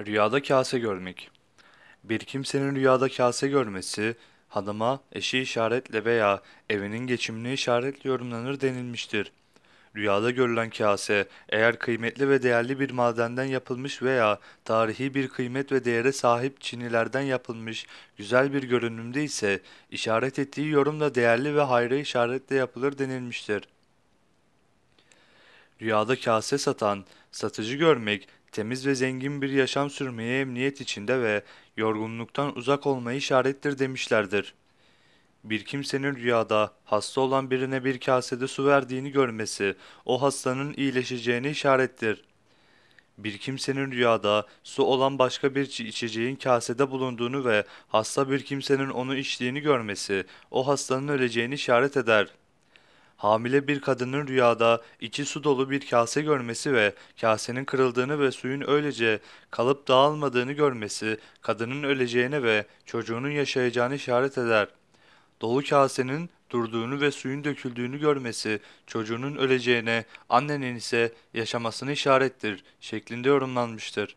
Rüyada kase görmek. Bir kimsenin rüyada kase görmesi, hanıma eşi işaretle veya evinin geçimini işaretle yorumlanır denilmiştir. Rüyada görülen kase, eğer kıymetli ve değerli bir madenden yapılmış veya tarihi bir kıymet ve değere sahip çinilerden yapılmış güzel bir görünümde ise, işaret ettiği yorumla değerli ve hayra işaretle yapılır denilmiştir. Rüyada kase satan, satıcı görmek, temiz ve zengin bir yaşam sürmeye emniyet içinde ve yorgunluktan uzak olmayı işarettir demişlerdir. Bir kimsenin rüyada hasta olan birine bir kasede su verdiğini görmesi, o hastanın iyileşeceğine işarettir. Bir kimsenin rüyada su olan başka bir içeceğin kasede bulunduğunu ve hasta bir kimsenin onu içtiğini görmesi, o hastanın öleceğini işaret eder. Hamile bir kadının rüyada içi su dolu bir kase görmesi ve kasenin kırıldığını ve suyun öylece kalıp dağılmadığını görmesi, kadının öleceğine ve çocuğunun yaşayacağını işaret eder. Dolu kasenin durduğunu ve suyun döküldüğünü görmesi, çocuğunun öleceğine, annenin ise yaşamasını işarettir şeklinde yorumlanmıştır.